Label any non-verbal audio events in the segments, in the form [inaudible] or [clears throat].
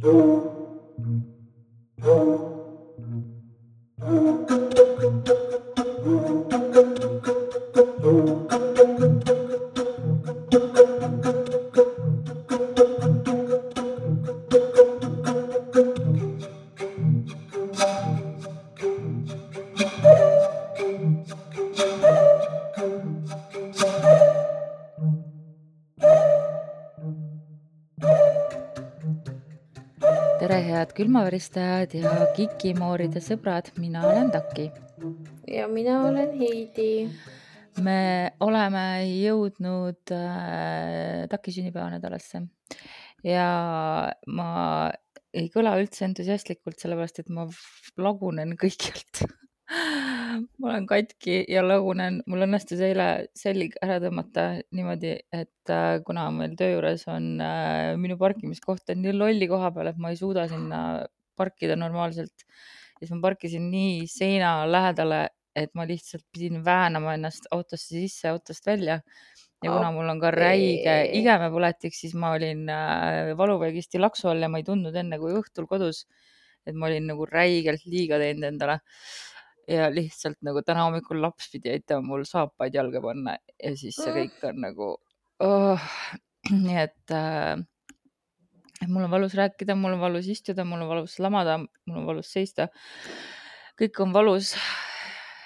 Thank. Külmaväristajad ja kikimooride sõbrad, mina olen Taki. ja mina olen Heidi. me oleme jõudnud äh, Taki sünnipäevanädalasse ja ma ei kõla üldse entusiastlikult, sellepärast et ma lagunen kõikjalt [laughs] ma olen katki ja lagunen, mul õnnestus eile selg ära tõmmata niimoodi, et äh, kuna meil töö juures on äh, minu parkimiskoht on nii lolli koha peal, et ma ei suuda sinna parkida normaalselt, siis ma parkisin nii seina lähedale, et ma lihtsalt pidin väänama ennast autosse sisse, autost välja. ja kuna mul on ka räige igemepõletik, siis ma olin äh, valuvaigist laksu all ja ma ei tundnud enne kui õhtul kodus, et ma olin nagu räigelt liiga teinud endale ja lihtsalt nagu täna hommikul laps pidi aitama mul saapaid jalga panna ja siis see kõik on nagu oh. [clears throat] nii et äh, mul on valus rääkida, mul on valus istuda, mul on valus lamada, mul on valus seista. kõik on valus.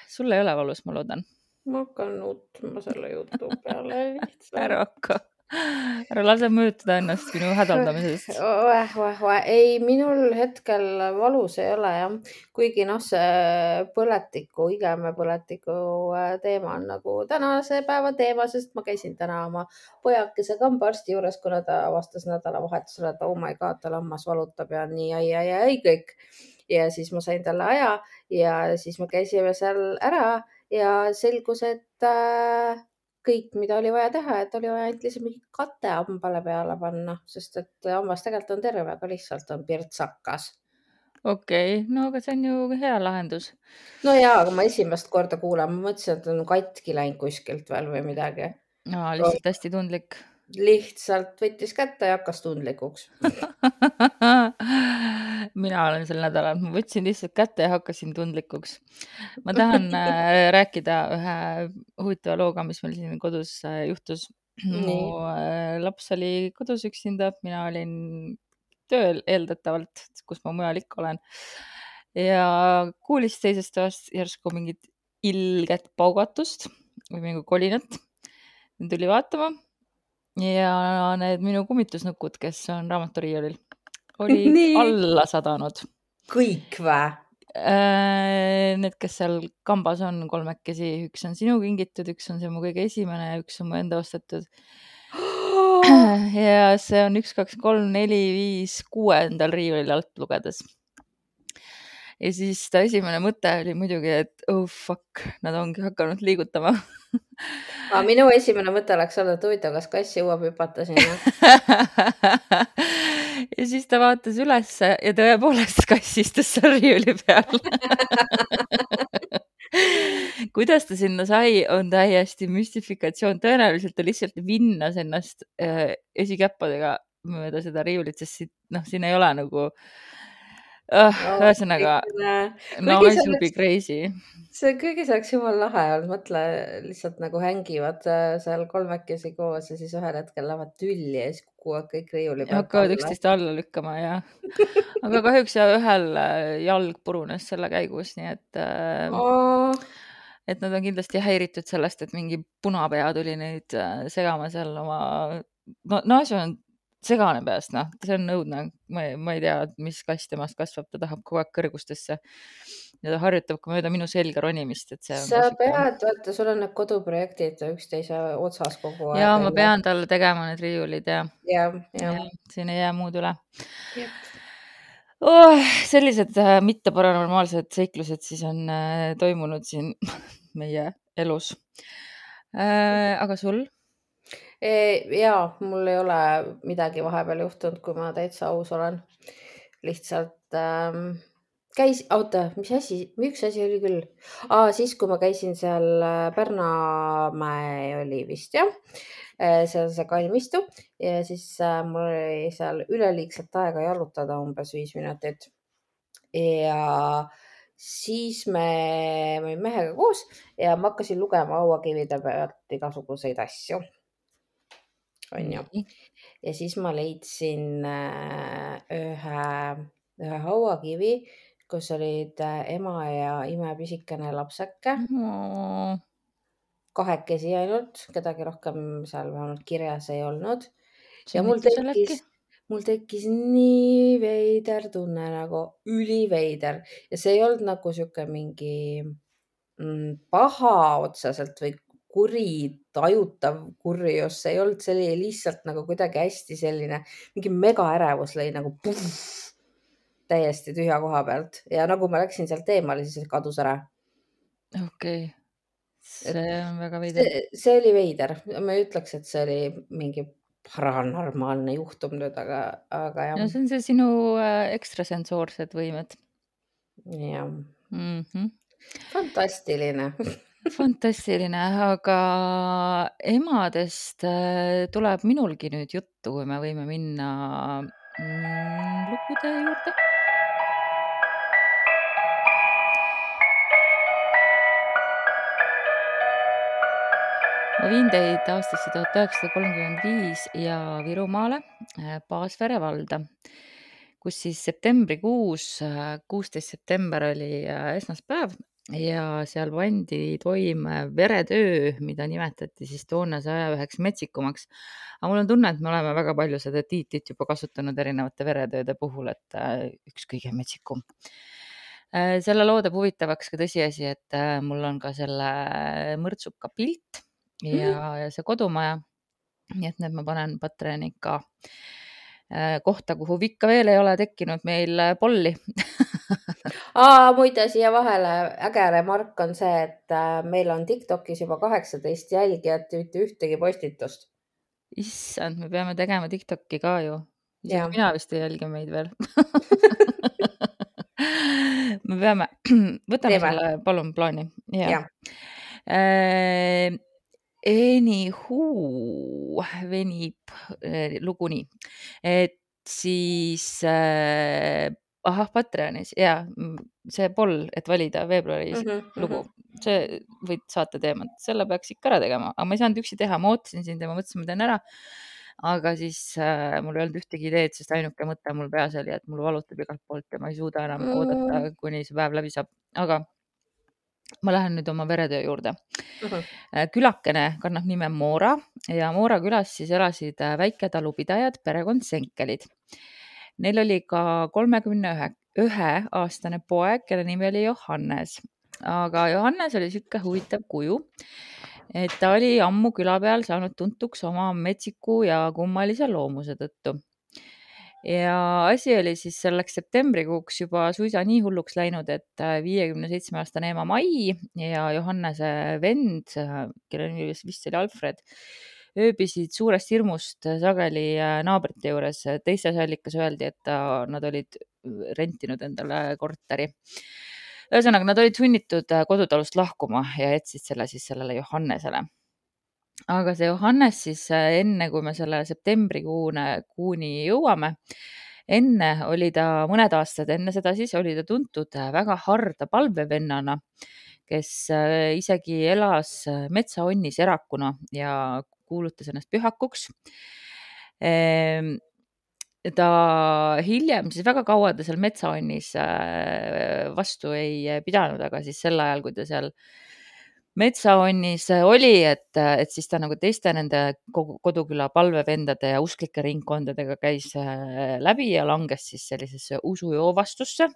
sul ei ole valus, ma loodan. ma hakkan nutma selle jutu peale lihtsalt. [laughs] ära hakka ära lase mõjutada ennast minu hädaldamisest. oeh, [laughs] oeh, oeh, ei, minul hetkel valus ei ole jah, kuigi noh, see põletiku, igemepõletiku äh, teema on nagu tänase päeva teema, sest ma käisin täna oma pojakesega hambaarsti juures, kuna ta avastas nädalavahetusel, et oh my god, tal hammas valutab ja nii ai, ai, ai kõik. ja siis ma sain talle aja ja siis me käisime seal ära ja selgus, et äh, kõik, mida oli vaja teha, et oli vaja ainult lihtsalt mingi kate hambale peale panna, sest et hammas tegelikult on terve, aga lihtsalt on pirtsakas. okei okay., no aga see on ju hea lahendus. no ja, aga ma esimest korda kuulen, ma mõtlesin, et on katki läinud kuskilt veel või midagi. no lihtsalt hästi tundlik lihtsalt võttis kätte ja hakkas tundlikuks [laughs] mina olen sel nädalal, ma võtsin lihtsalt kätte ja hakkasin tundlikuks. ma tahan [laughs] äh, rääkida ühe huvitava looga, mis meil siin kodus äh, juhtus. mu äh, laps oli kodus üksinda, mina olin tööl eeldatavalt, kus ma mujal ikka olen. ja kuulis teisest toast järsku mingit ilget paugatust või mingit kolinat. tuli vaatama ja need minu kummitusnukud, kes on raamaturiiulil, olid [laughs] alla sadanud. kõik vä? Äh, need, kes seal kambas on kolmekesi, üks on sinu kingitud, üks on see mu kõige esimene ja üks on mu enda ostetud. [gasps] ja see on üks, kaks, kolm, neli, viis, kuuendal riiulil alt lugedes ja siis ta esimene mõte oli muidugi, et oh fuck, nad ongi hakanud liigutama. Aga minu esimene mõte oleks olnud, et huvitav, kas kass jõuab hüpata sinna. [laughs] Ja siis ta vaatas ülesse ja tõepoolest [laughs] kass istus seal riiuli peal. [laughs] Kuidas ta sinna sai, on täiesti müstifikatsioon, tõenäoliselt ta lihtsalt vinnas ennast äh, esikäppadega mööda seda riiulit, sest siit, noh, siin ei ole nagu uh, ühesõnaga, no I should be crazy. see kõigis oleks jumala lahe olnud, mõtle lihtsalt nagu hängivad äh, seal kolmekesi koos ja siis ühel hetkel lähevad tülli ja siis kukuvad kõik riiuli pealt. hakkavad üksteist alla lükkama ja, aga kahjuks ühel äh, jalg purunes selle käigus, nii et äh, oh et nad on kindlasti häiritud sellest, et mingi punapea tuli neid äh, segama seal oma, no Naasja on segane peast, noh, see on õudne, ma, ma ei tea, mis kass temast kasvab, ta tahab kogu aeg kõrgustesse ja ta harjutab ka mööda minu selga ronimist, et see sa pead, vaata, sul on need koduprojektid üksteise otsas kogu aeg. ja ma pean talle tegema need riiulid ja, ja, ja. ja siin ei jää muud üle. Oh, sellised äh, mitte paranormaalsed seiklused siis on äh, toimunud siin [laughs] meie elus äh,. aga sul? Ja mul ei ole midagi vahepeal juhtunud, kui ma täitsa aus olen. lihtsalt ähm, käis, oota, mis asi, üks asi oli küll ah,, siis kui ma käisin seal äh, Pärnamäe oli vist jah, äh, seal see kalmistu ja siis äh, mul oli seal üleliigset aega jalutada umbes viis minutit. ja siis me, me olime mehega koos ja ma hakkasin lugema hauakivide pealt igasuguseid asju. Onju. ja siis ma leidsin ühe, ühe hauakivi kus olid äh, ema ja imepisikene lapseke. Oh.. kahekesi ainult, kedagi rohkem seal vähemalt kirjas ei olnud. ja mul tekkis, mul tekkis nii veider tunne nagu üliveider. Ja see ei olnud nagu sihuke mingi mm, paha otseselt või kuri, tajutav kurjus, see ei olnud, oli lihtsalt nagu kuidagi hästi selline, mingi megaärevus lõi nagu puff täiesti tühja koha pealt ja nagu ma läksin sealt eemale, siis kadus ära. okei okay., see on väga veider. see oli veider, ma ei ütleks, et see oli mingi paranormaalne juhtum nüüd, aga, aga jah. no see on see sinu äh, ekstrasensoorsed võimed. jah mm -hmm.. fantastiline [laughs] fantastiline, aga emadest äh, tuleb minulgi nüüd juttu, kui me võime minna mm, lugude juurde. Ma viin teid aastasse tuhat üheksasada kolmkümmend viis ja Virumaale äh, Paasvere valda, kus siis septembrikuus, äh, kuusteist september oli äh, esmaspäev ja seal pandi toime veretöö, mida nimetati siis toona saja üheks metsikumaks. aga mul on tunne, et me oleme väga palju seda tiitlit juba kasutanud erinevate veretööde puhul, et üks kõige metsikum selle loo teeb huvitavaks ka tõsiasi, et mul on ka selle mõrtsuka pilt ja mm., ja see kodumaja. nii et nüüd ma panen Patreoni ka äh, kohta, kuhu ikka veel ei ole tekkinud meil äh, polli [laughs] Aa, muide siia vahele äge remark on see, et äh, meil on Tiktokis juba kaheksateist jälgijat, mitte ühtegi postitust. issand, me peame tegema Tiktoki ka ju. mina vist ei jälgi meid veel [laughs] me peame, [clears throat] võtame Teeme. selle palun plaani. ja, ja. Äh, Anywho venib äh, lugu nii, et siis äh, ahah, Patreonis ja see poll, et valida veebruaris mm -hmm, lugu mm, -hmm. see võid saata teemat, selle peaks ikka ära tegema, aga ma ei saanud üksi teha, ma ootasin sind ja ma mõtlesin, ma teen ära. aga siis äh, mul ei olnud ühtegi ideed, sest ainuke mõte mul peas oli, et mul valutab igalt poolt ja ma ei suuda enam mm. oodata, kuni see päev läbi saab, aga ma lähen nüüd oma veretöö juurde uh. -huh. külakene kannab nime Moora ja Moora külas siis elasid äh, väiketalupidajad, perekond Senkelid. Neil oli ka kolmekümne ühe, ühe aastane poeg, kelle nimi oli Johannes, aga Johannes oli niisugune huvitav kuju, et ta oli ammu küla peal saanud tuntuks oma metsiku ja kummalise loomuse tõttu. Ja asi oli siis selleks septembrikuuks juba suisa nii hulluks läinud, et viiekümne seitsme aastane ema Mai ja Johannese vend, kelle nimi vist oli Alfred, ööbisid suurest hirmust sageli äh, naabrite juures. teises allikas öeldi, et nad olid rentinud endale korteri. ühesõnaga, nad olid sunnitud kodutalust lahkuma ja jätsid selle siis sellele Johannesele aga see Johannes siis äh, enne, kui me selle septembrikuune, kuuni jõuame, enne oli ta, mõned aastad enne seda siis oli ta tuntud äh, väga harda palvevennana, kes äh, isegi elas metsaonnis erakuna ja kuulutas ennast pühakuks ehm, ta hiljem siis väga kaua ta seal metsaonnis vastu ei pidanud, aga siis sel ajal, kui ta seal metsaonnis oli, et, et siis ta nagu teiste nende koduküla palvevendade ja usklike ringkondadega käis äh, läbi ja langes siis sellisesse usujoovastusse.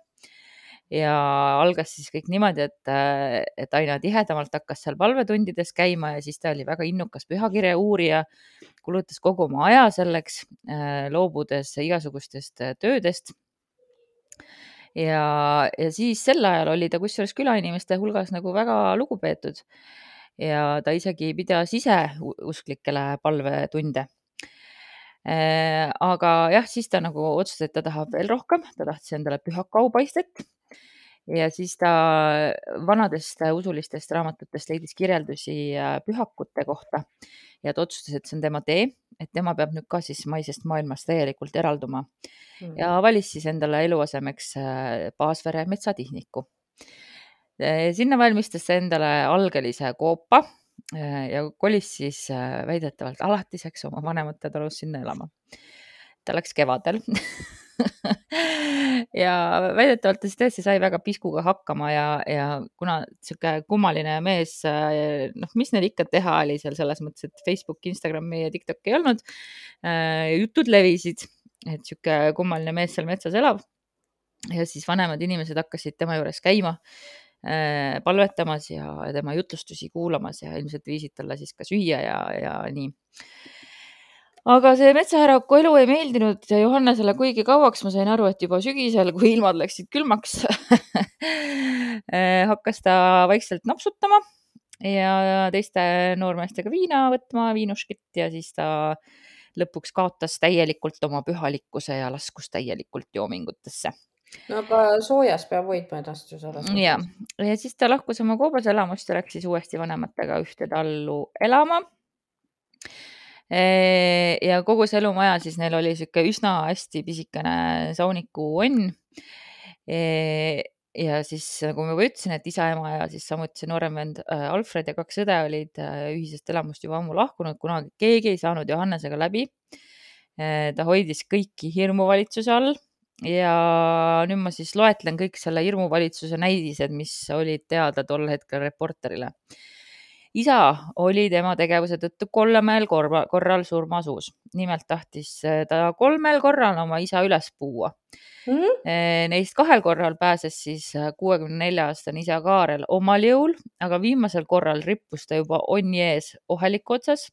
Ja algas siis kõik niimoodi, et, et aina tihedamalt hakkas seal palvetundides käima ja siis ta oli väga innukas pühakirja uurija, kulutas kogu oma aja selleks, äh, loobudes igasugustest töödest. Ja, ja siis sel ajal oli ta kusjuures külainimeste hulgas nagu väga lugupeetud ja ta isegi pidas ise usklikele palvetunde. Äh, aga jah, siis ta nagu otsustas, et ta tahab veel rohkem, ta tahtis endale pühaka aupaistet ja siis ta vanadest usulistest raamatutest leidis kirjeldusi äh, pühakute kohta ja ta otsustas, et see on tema tee, et tema peab nüüd ka siis maisest maailmast täielikult eralduma mm. ja valis siis endale eluasemeks äh, Paasvere metsatihniku. Äh, sinna valmistas ta endale algelise koopa ja kolis siis väidetavalt alatiseks oma vanemate talus sinna elama. ta läks kevadel [laughs] [laughs] ja väidetavalt ta siis tõesti sai väga piskuga hakkama ja, ja kuna sihuke kummaline mees, äh, noh, mis neil ikka teha oli seal selles mõttes, et Facebooki, Instagrami ja TikTok'i ei olnud. Äh, jutud levisid, et sihuke kummaline mees seal metsas elab. ja siis vanemad inimesed hakkasid tema juures käima äh, palvetamas ja tema jutlustusi kuulamas ja ilmselt viisid talle siis ka süüa ja, ja nii aga see metsahärraku elu ei meeldinud Johannesele kuigi kauaks, ma sain aru, et juba sügisel, kui ilmad läksid külmaks [laughs] hakkas ta vaikselt napsutama ja teiste noormeestega viina võtma, viinuškit ja siis ta lõpuks kaotas täielikult oma pühalikkuse ja laskus täielikult joomingutesse. No aga soojas peab hoidma ennast ju selles mõttes. ja, ja siis ta lahkus oma koobase elamust ja läks siis uuesti vanematega ühte tallu elama ja kogu see elumaja siis neil oli sihuke üsna hästi pisikene sauniku onn. ja siis nagu ma juba ütlesin, et isa, ema ja siis samuti see noorem vend äh, Alfred ja kaks õde olid äh, ühisest elamust juba ammu lahkunud, kunagi keegi ei saanud Johannesega läbi. ta hoidis kõiki hirmuvalitsuse all ja nüüd ma siis loetlen kõik selle hirmuvalitsuse näidised, mis olid teada tol hetkel Reporterile isa oli tema tegevuse tõttu kolmel korra, korral surmasuus. nimelt tahtis eh, ta kolmel korral oma isa üles puua mm. -hmm. Neist kahel korral pääses siis eh, kuuekümne nelja aastane isa Kaarel omal jõul, aga viimasel korral rippus ta juba onni ees oheliku otsas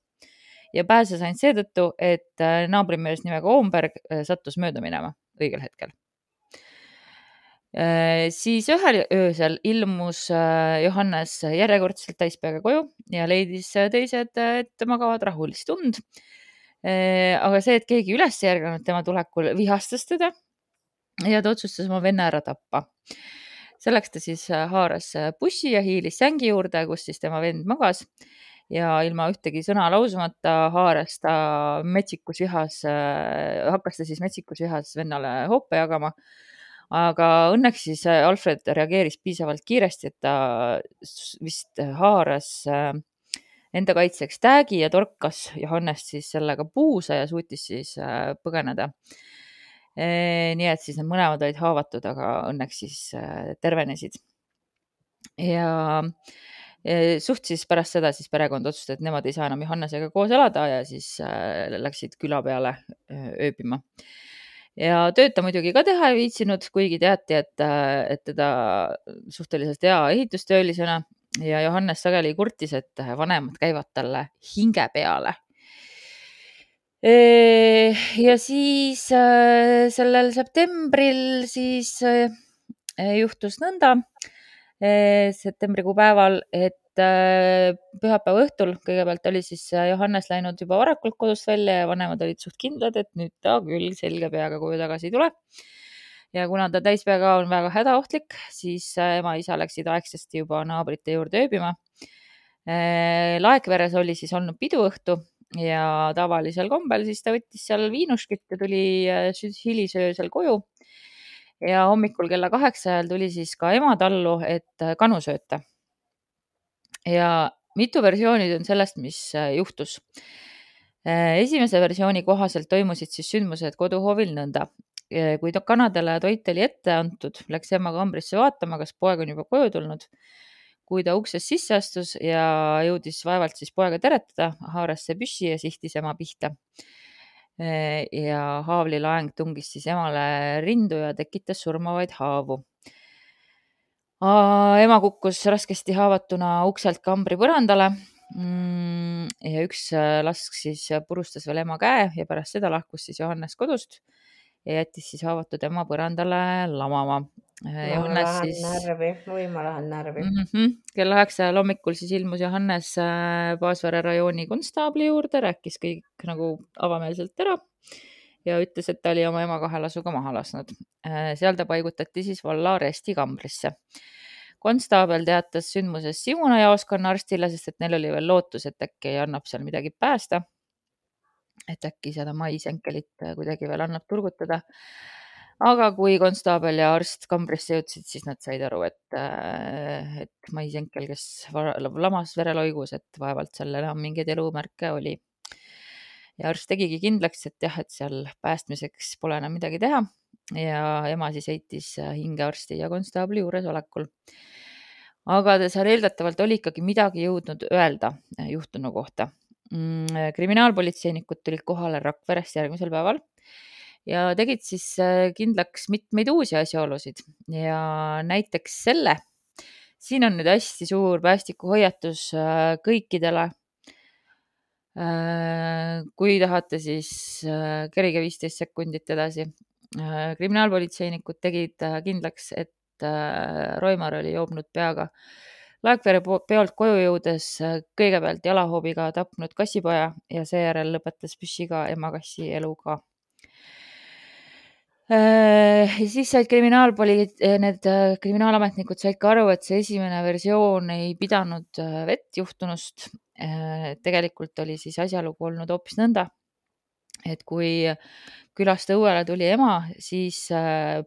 ja pääses ainult seetõttu, et naabrimees nimega Oomberg sattus mööda minema õigel hetkel Äh, siis ühel öösel ilmus äh, Johannes järjekordselt täispeaga koju ja leidis äh, teised, et magavad rahulist und. aga see, et keegi üles ei ärganud tema tulekul, vihastas teda ja ta otsustas oma venna ära tappa. selleks ta siis haaras bussi ja hiilis sängi juurde, kus siis tema vend magas ja ilma ühtegi sõna lausumata haaras ta metsikus vihas, hakkas ta siis metsikus vihas vennale hoope jagama aga õnneks siis äh, Alfred reageeris piisavalt kiiresti, et ta vist haaras äh, enda kaitseks täägi ja torkas Johannest siis sellega puusa ja suutis siis äh, põgeneda. nii et siis need mõlemad olid haavatud, aga õnneks siis tervenesid. ja suht siis pärast seda siis perekond otsustas, et nemad ei saa enam Johannesega koos elada ja siis läksid küla peale ööbima ja tööd ta muidugi ka teha ei viitsinud, kuigi teati, et, et teda suhteliselt hea ehitustöölisena ja Johannes sageli kurtis, et vanemad käivad talle hinge peale. ja siis äh, sellel septembril siis äh, juhtus nõnda septembrikuu päeval, et Äh, pühapäeva õhtul kõigepealt oli siis äh, Johannes läinud juba varakult kodust välja ja vanemad olid suht kindlad, et nüüd ta küll selge peaga koju tagasi ei tule. ja kuna ta täispeaga on väga hädaohtlik, siis äh, ema-isa läksid aegsasti juba naabrite juurde ööbima. Laekveres oli siis olnud piduõhtu ja tavalisel kombel siis ta võttis seal viinuskit ja tuli hilisöösel koju. ja hommikul kella kaheksa ajal tuli siis ka ema tallu, et kanu sööta ja mitu versiooni on sellest, mis äh, juhtus. Äh, esimese versiooni kohaselt toimusid siis sündmused koduhoovil nõnda. Äh, kui kanadele toit oli ette antud, läks ema kambrisse vaatama, kas poeg on juba koju tulnud. kui ta uksest sisse astus ja jõudis vaevalt siis poega teretada, haaras see püssi ja sihtis ema pihta. ja haavlilaeng tungis siis emale rindu ja tekitas surmavaid haavu ema kukkus raskesti haavatuna ukselt kambri põrandale mm, ja üks äh, lask siis purustas veel ema käe ja pärast seda lahkus siis Johannes kodust ja jättis siis haavatud ema põrandale lamama. Äh, ma lähen siis... närvi, oi ma lähen närvi mm. -hmm. kell üheksa ajal hommikul siis ilmus Johannes äh, Paasvere rajooni konstaabli juurde, rääkis kõik nagu avameelselt ära ja ütles, et ta oli oma ema kahe lasuga maha lasknud. seal ta paigutati siis valla arestikambrisse. konstaabel teatas sündmusest Simuna jaoskonna arstile, sest et neil oli veel lootus, et äkki annab seal midagi päästa. et äkki seda Mais enkelit kuidagi veel annab turgutada aga kui konstaabel ja arst kambrisse jõudsid, siis nad said aru, et, et Mais Enkel, kes lamas vereloigus, et vaevalt seal enam mingeid elumärke oli. Ja arst tegigi kindlaks, et jah, et seal päästmiseks pole enam midagi teha ja ema siis heitis hinge arsti ja konstaabli juuresolekul. aga seal eeldatavalt oli ikkagi midagi jõudnud öelda juhtunu kohta. Mm, kriminaalpolitseinikud tulid kohale Rakverest järgmisel päeval ja tegid siis äh, kindlaks mitmeid uusi asjaolusid ja näiteks selle. siin on nüüd hästi suur päästikuhoiatus äh, kõikidele. Äh, kui tahate, siis kerige viisteist sekundit edasi. kriminaalpolitseinikud tegid kindlaks, et Roimar oli joobnud peaga. Laekvere peolt koju jõudes kõigepealt jalahoobiga tapnud kassipoja ja seejärel lõpetas püssiga ema kassi elu ka Äh, ja siis said kriminaalpoli-, äh, need äh, kriminaalametnikud said ka aru, et see esimene versioon ei pidanud vett juhtunust. Tegelikult oli siis asjalugu olnud hoopis nõnda, et kui külast õuele tuli ema, siis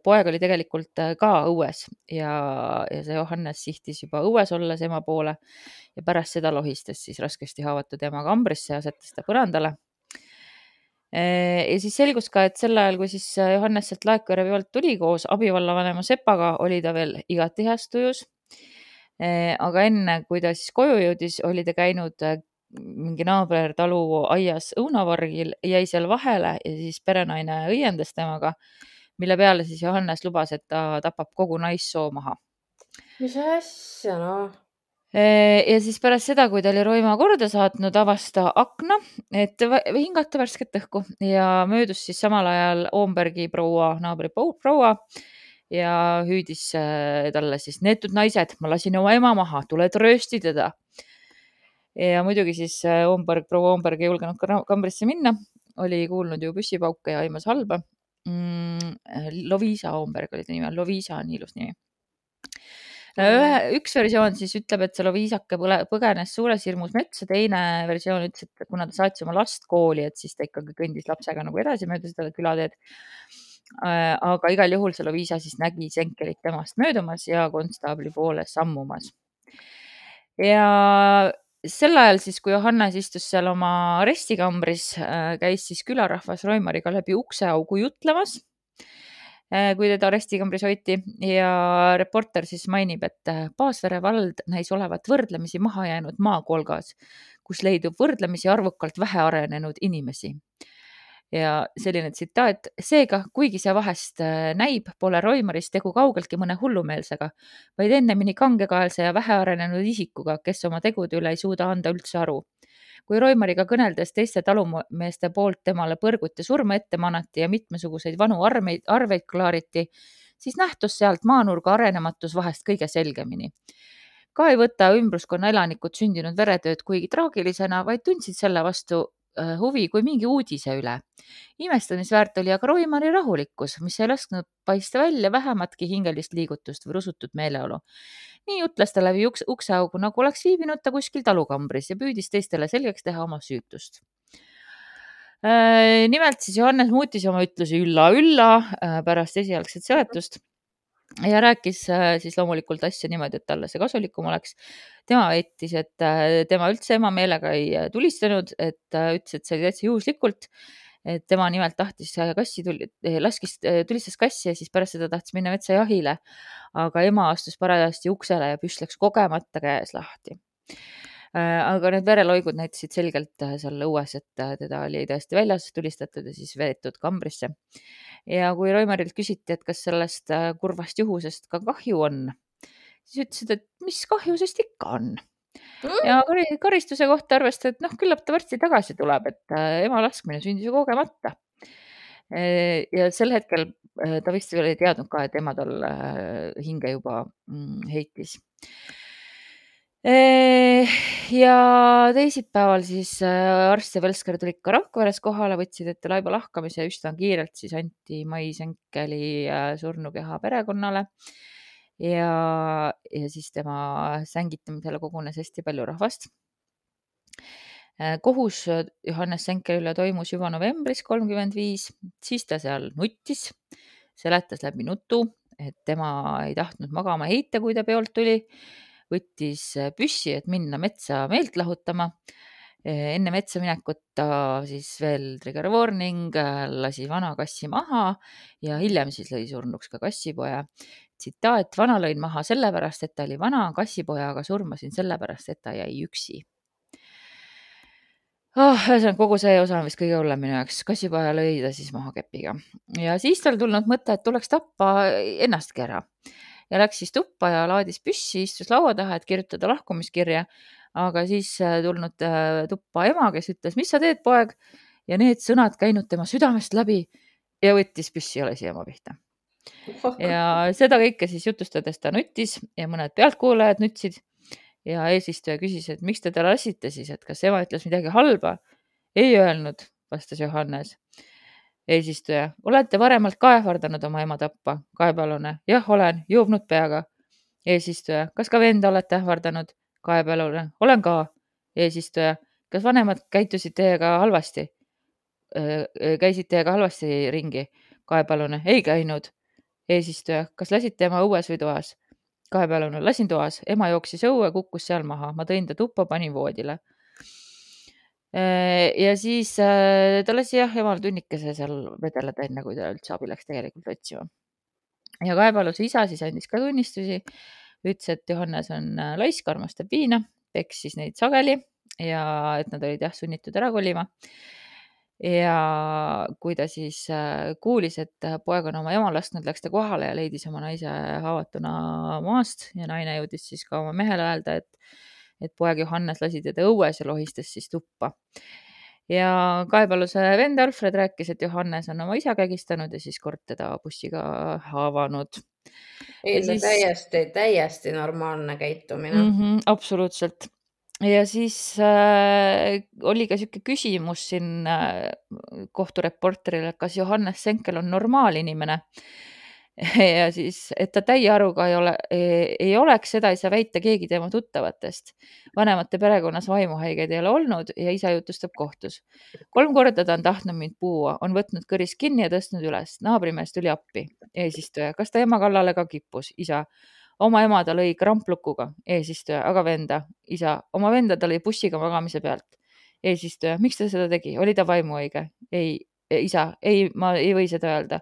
poeg oli tegelikult ka õues ja, ja see Johannes sihtis juba õues olles ema poole ja pärast seda lohistas siis raskesti haavatud ema kambrisse ja asetas ta põrandale Äh, ja siis selgus ka, et sel ajal, kui siis äh, Johannes sealt Laekvere pealt tuli koos abivallavanema Sepaga, oli ta veel igati heas tujus. Äh, aga enne, kui ta siis koju jõudis, oli ta käinud mingi naabertalu aias õunavargil, jäi seal vahele ja siis perenaine õiendas temaga, mille peale siis Johannes lubas, et ta tapab kogu naissoo maha. mis asja, noh ja siis pärast seda, kui ta oli Roima korda saatnud, avas ta akna, et hingata värsket õhku ja möödus siis samal ajal Oombergi proua, naabri proua ja hüüdis äh, talle siis neetud naised, ma lasin oma ema maha, tuled röösti teda. ja muidugi siis äh, Oomberg, proua Oomberg ei julgenud kambrisse minna, oli kuulnud ju püssipauke ja aimas halba mm,. Loviisa Oomberg oli ta nimi, Loviisa on ilus nimi ühe, üks versioon siis ütleb, et see loviisake põgenes suures hirmus metsa, teine versioon ütles, et kuna ta saatis oma last kooli, et siis ta ikkagi kõndis lapsega nagu edasi mööda seda külateed. Äh, aga igal juhul see Loviisa siis nägi Senkerit temast möödumas ja konstaabli poole sammumas. ja sel ajal siis, kui Johannes istus seal oma arestikambris, äh, käis siis külarahvas Roimariga läbi ukseaugu jutlemas Äh, kui teda arestikambris hoiti ja reporter siis mainib, et Paasvere vald näis olevat võrdlemisi maha jäänud maakolgas, kus leidub võrdlemisi arvukalt vähearenenud inimesi. Ja selline tsitaat, seega, kuigi see vahest äh, näib, pole Roimaris tegu kaugeltki mõne hullumeelsega, vaid ennemini kangekaelse ja vähearenenud isikuga, kes oma tegude üle ei suuda anda üldse aru kui Roimariga kõneldes teiste talumeeste poolt temale põrgut ja surma ette manati ja mitmesuguseid vanu armeid, arveid klaariti, siis nähtus sealt maanurga arenematus vahest kõige selgemini. ka ei võta ümbruskonna elanikud sündinud veretööd kuigi traagilisena, vaid tundsid selle vastu huvi kui mingi uudise üle. imestamisväärt oli aga Roimari rahulikkus, mis ei lasknud paista välja vähematki hingelist liigutust või rusutud meeleolu nii jutles ta läbi ukse, ukseaugu, nagu oleks viibinud ta kuskil talukambris ja püüdis teistele selgeks teha oma süütust. Äh, nimelt siis Johannes muutis oma ütlusi ülla-ülla äh, pärast esialgset seletust ja rääkis äh, siis loomulikult asja niimoodi, et talle see kasulikum oleks. tema väitis, et tema üldse ema meelega ei tulistanud, et ütles, et see oli täitsa juhuslikult et tema nimelt tahtis kassi, eh, laskis, tulistas kassi ja siis pärast seda tahtis minna metsajahile. aga ema astus parajasti uksele ja püss läks kogemata käes lahti. Äh, aga need vereloigud näitasid selgelt äh, seal õues, et äh, teda oli tõesti väljas tulistatud ja siis veetud kambrisse. ja kui Roimarilt küsiti, et kas sellest kurvast juhusest ka kahju on, siis ütlesid, et mis kahju sest ikka on ja karistuse kohta arvestas, et noh, küllap ta varsti tagasi tuleb, et ema laskmine sündis ju kogemata. Ja sel hetkel ta vist veel ei teadnud ka, et ema tal hinge juba mm, heitis. Ja teisipäeval siis äh, arst ja Velsker tulid ka Rakveres kohale, võtsid ette laiba lahkamise üsna kiirelt siis anti Mais Enkeli äh, surnukeha perekonnale. ja, ja siis tema sängitamisele kogunes hästi palju rahvast. Äh, kohus Johannes Senkeli üle toimus juba novembris kolmkümmend viis, siis ta seal nuttis, seletas läbi nutu, et tema ei tahtnud magama heita, kui ta peolt tuli võttis äh, püssi, et minna metsa meelt lahutama. Äh, enne metsa minekut ta siis veel trigger warning, äh, lasi vana kassi maha ja hiljem siis lõi surnuks ka kassipoja. tsitaat, vana lõin maha sellepärast, et ta oli vana, kassipoja aga surmasin sellepärast, et ta jäi üksi oh,. ühesõnaga kogu see osa on vist kõige hullem minu jaoks, kassipoja lõi ta siis maha kepiga ja siis tal tulnud mõte, et tuleks tappa ennastki ära ja läks siis tuppa ja laadis püssi, istus laua taha, et kirjutada lahkumiskirja. aga siis äh, tulnud äh, tuppa ema, kes ütles, mis sa teed, poeg ja need sõnad käinud tema südamest läbi ja võttis püssi ja lasi ema pihta. ja [laughs] seda kõike siis jutustades ta nuttis ja mõned pealtkuulajad nutsid ja eesistuja küsis, et miks te ta lasite siis, et kas ema ütles midagi halba. ei öelnud, vastas Johannes eesistuja, olete varemalt ka ähvardanud oma ema tappa? kaebealune, jah, olen, joobnud peaga. eesistuja, kas ka venda olete ähvardanud? kaebealune, olen ka. eesistuja, kas vanemad käitusid teiega halvasti? käisid teiega halvasti ringi? kaebealune, ei käinud. eesistuja, kas lasite ema õues või toas? kaebealune, lasin toas, ema jooksis õue, kukkus seal maha, ma tõin ta tuppa, panin voodile ja siis äh, ta lasi jah emal tunnikese seal vedeleda, enne kui ta üldse abi läks tegelikult otsima. ja kaebealuse isa siis andis ka tunnistusi, ütles, et Johannes on äh, laisk, armastab viina, peksis neid sageli ja et nad olid jah sunnitud ära kolima. ja kui ta siis kuulis, et poeg on oma ema lasknud, läks ta kohale ja leidis oma naise haavatuna maast ja naine jõudis siis ka oma mehele öelda, et et poeg Johannes lasi teda õues ja lohistas siis tuppa. ja kaebealuse vend Alfred rääkis, et Johannes on oma isa kägistanud ja siis kord teda bussiga haavanud. ei, see siis... täiesti, täiesti normaalne käitumine mm. -hmm, absoluutselt ja siis äh, oli ka niisugune küsimus siin äh, kohtureporterile, et kas Johannes Senkel on normaalinimene äh, [laughs] ja siis, et ta täie aruga ei ole, ei oleks, seda ei saa väita keegi tema tuttavatest. vanemate perekonnas vaimuhaigeid ei ole olnud ja isa jutustab kohtus. kolm korda ta on tahtnud mind puua, on võtnud kõris kinni ja tõstnud üles. naabrimees tuli appi. eesistuja, kas ta ema kallale ka kippus? isa. oma ema ta lõi kramplukuga. eesistuja, aga venda? isa. oma venda ta lõi bussiga magamise pealt. eesistuja, miks ta seda tegi? oli ta vaimuhaige? ei, isa, ei, ma ei või seda öelda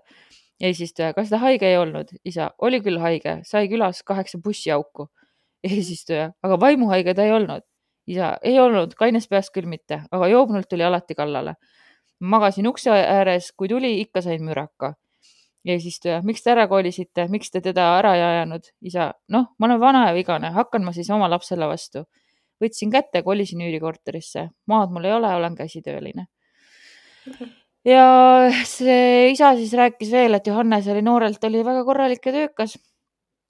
eesistuja, kas ta haige ei olnud? isa, oli küll haige, sai külas kaheksa bussiauku. eesistuja, aga vaimuhaige ta ei olnud. isa, ei olnud, kaines peas küll mitte, aga joobnult tuli alati kallale. magasin ukse ääres, kui tuli, ikka sain müraka. eesistuja, miks te ära kolisite, miks te teda ära ei ajanud? isa, noh, ma olen vana ja vigane, hakkan ma siis oma lapsele vastu. võtsin kätte, kolisin üürikorterisse, maad mul ei ole, olen käsitööline ja see isa siis rääkis veel, et Johannes oli noorelt, oli väga korralik ja töökas.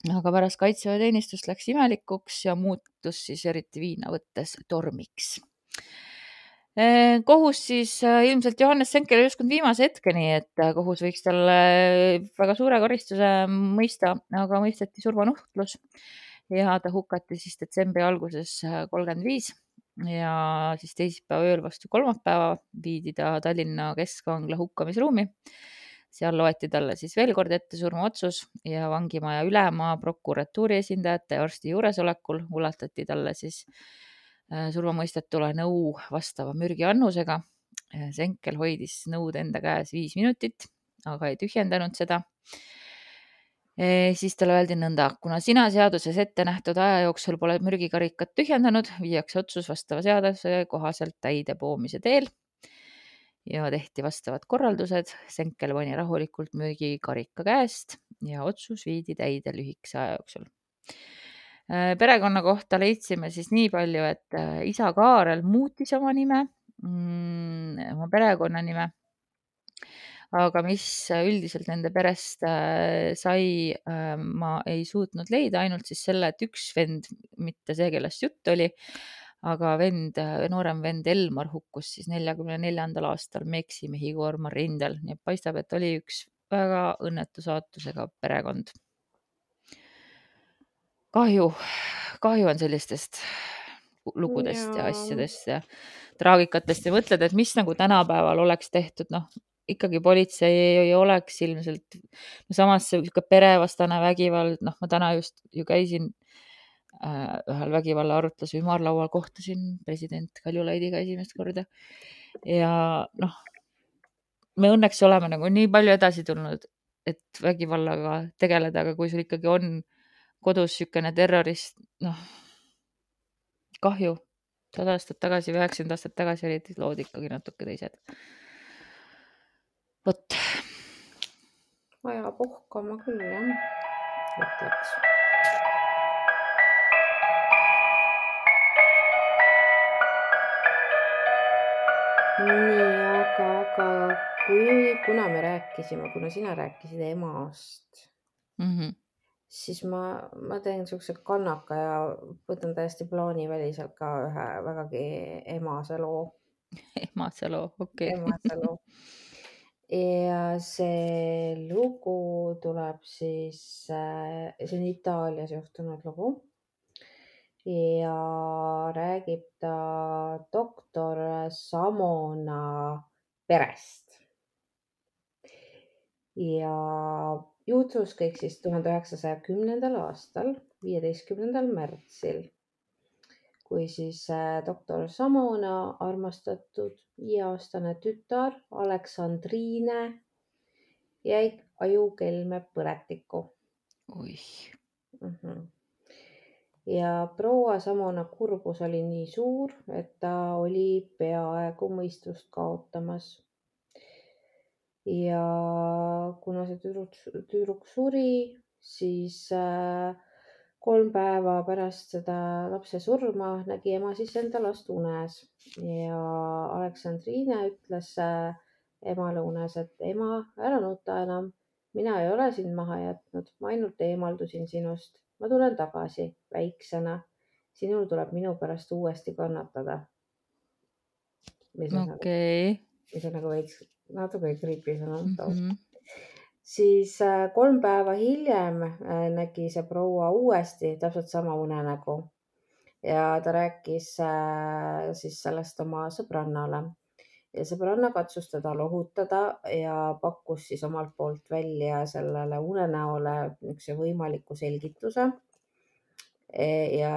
aga pärast kaitseväeteenistust läks imelikuks ja muutus siis eriti viina võttes tormiks. Kohus siis eh, ilmselt Johannes Senkel ei uskunud viimase hetkeni, et eh, kohus võiks talle väga suure karistuse mõista, aga mõisteti surmanuhtlus ja ta hukati siis detsembri alguses kolmkümmend viis ja siis teisipäeva ööl vastu kolmapäeva viidi ta Tallinna Keskvangla hukkamisruumi. seal loeti talle siis veel kord ette surmaotsus ja vangimaja ülema prokuratuuri esindajate ja arsti juuresolekul ulatati talle siis äh, surmamõistetule nõu vastava mürgiannusega. Senkel hoidis nõud enda käes viis minutit, aga ei tühjendanud seda siis talle öeldi nõnda, kuna sina seaduses ette nähtud aja jooksul pole mürgikarikat tühjendanud, viiakse otsus vastava seaduse kohaselt täide poomise teel. ja tehti vastavad korraldused, Senkel pani rahulikult mürgikarika käest ja otsus viidi täide lühikese aja jooksul. perekonna kohta leidsime siis nii palju, et isa Kaarel muutis oma nime, mm, oma perekonnanime aga mis üldiselt nende perest äh, sai, äh, ma ei suutnud leida, ainult siis selle, et üks vend, mitte see, kellest jutt oli, aga vend, noorem vend Elmar hukkus siis neljakümne neljandal aastal Meeksi mehikoorma rindel, nii et paistab, et oli üks väga õnnetu saatusega perekond. kahju, kahju on sellistest lugudest ja, ja asjadest ja traagikatest ja mõtled, et mis nagu tänapäeval oleks tehtud, noh, ikkagi politsei ei oleks ilmselt no, samas niisugune perevastane vägivald, noh, ma täna just ju käisin äh, ühel vägivalla arutluse ümarlaual, kohtusin president Kaljulaidiga esimest korda ja noh, me õnneks oleme nagu nii palju edasi tulnud, et vägivallaga tegeleda, aga kui sul ikkagi on kodus niisugune terrorist, noh, kahju sada aastat tagasi üheksakümmend aastat tagasi olid lood ikkagi natuke teised. vot. Vajab uhkama küll jah, ütleks. nii, aga, aga kui, kuna me rääkisime, kuna sina rääkisid emast mm. -hmm siis ma, ma teen niisuguse kannaka ja võtan täiesti plaaniväliselt ka ühe vägagi emase loo. [laughs] emase loo, okei okay.. emase loo. [laughs] ja see lugu tuleb siis, äh, see on Itaalias juhtunud lugu. ja räägib ta doktor Samona perest. ja juhtus kõik siis tuhande üheksasaja kümnendal aastal, viieteistkümnendal märtsil, kui siis äh, doktor Samona armastatud viieaastane tütar Aleksandriine jäi ajukelme põletikku. oih mm. -hmm. ja proua Samona kurbus oli nii suur, et ta oli peaaegu mõistust kaotamas ja kuna see tüdruk, tüdruk suri, siis äh, kolm päeva pärast seda lapse surma nägi ema siis enda last unes ja Aleksandriine ütles äh, emale unes, et ema, ära nuta enam, mina ei ole sind maha jätnud, ma ainult eemaldusin sinust, ma tulen tagasi väiksena. sinul tuleb minu pärast uuesti kannatada. okei okay.. mis on nagu veits natuke creepy sõna mm. -hmm. Siis äh, kolm päeva hiljem äh, nägi see proua uuesti täpselt sama unenägu. Ja ta rääkis äh, siis sellest oma sõbrannale. Ja sõbranna katsus teda lohutada ja pakkus siis omalt poolt välja sellele unenäole niisuguse võimaliku selgituse. E, ja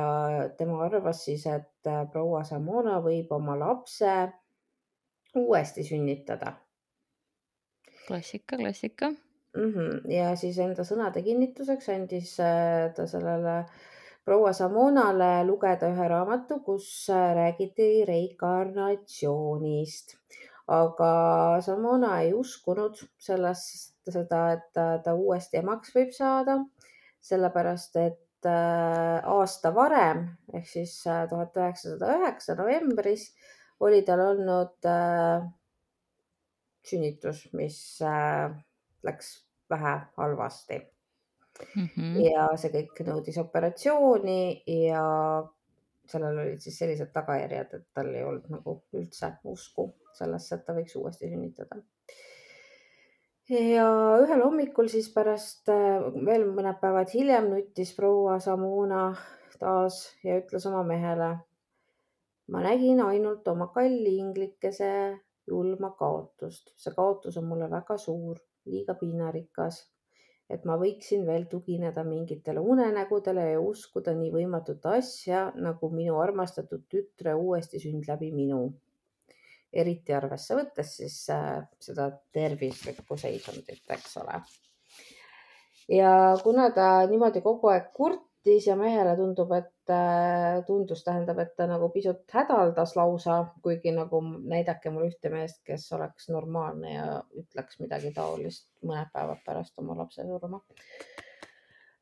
tema arvas siis, et proua Samona võib oma lapse uuesti sünnitada. Klassika, klassika mm. -hmm. ja siis enda sõnade kinnituseks andis äh, ta sellele proua Samonale lugeda ühe raamatu, kus äh, räägiti reinkarnatsioonist, aga Samona ei uskunud sellest, seda, et ta, uuesti emaks võib saada, sellepärast et äh, aasta varem ehk siis tuhat üheksasada üheksa novembris oli tal olnud äh, sünnitus, mis äh, läks vähe halvasti mm. -hmm. ja see kõik nõudis operatsiooni ja sellel olid siis sellised tagajärjed, et tal ei olnud nagu üldse usku sellesse, et ta võiks uuesti sünnitada. ja ühel hommikul siis pärast äh, veel mõned päevad hiljem nuttis proua Samuna taas ja ütles oma mehele. ma nägin ainult oma kalli inglikese julma kaotust. see kaotus on mulle väga suur, liiga piinarikas, et ma võiksin veel tugineda mingitele unenägudele ja uskuda nii võimatut asja nagu minu armastatud tütre uuesti sünd läbi minu. eriti arvesse võttes siis äh, seda tervislikku seisundit, eks ole. ja kuna ta niimoodi kogu aeg kurt nuttis ja mehele tundub, et äh, tundus, tähendab, et ta nagu pisut hädaldas lausa, kuigi nagu näidake mulle ühte meest, kes oleks normaalne ja ütleks midagi taolist mõned päevad pärast oma lapse surma.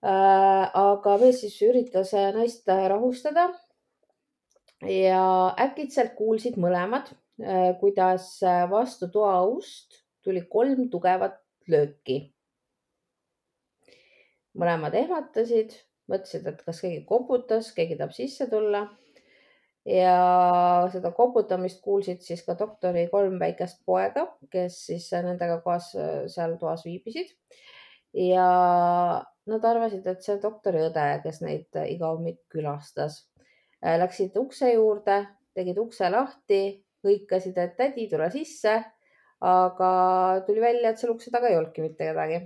Äh, aga mees siis üritas naist rahustada ja äkitselt kuulsid mõlemad, äh, kuidas vastu toaust tuli kolm tugevat lööki. mõlemad ehmatasid, mõtlesid, et kas keegi koputas, keegi tahab sisse tulla. ja seda koputamist kuulsid siis ka doktori kolm väikest poega, kes siis nendega koos seal toas viibisid. ja nad arvasid, et see on doktori õde, kes neid iga hommik külastas. Läksid ukse juurde, tegid ukse lahti, hõikasid, et tädi, tule sisse. aga tuli välja, et seal ukse taga ei olnudki mitte kedagi.